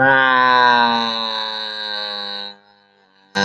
Nah,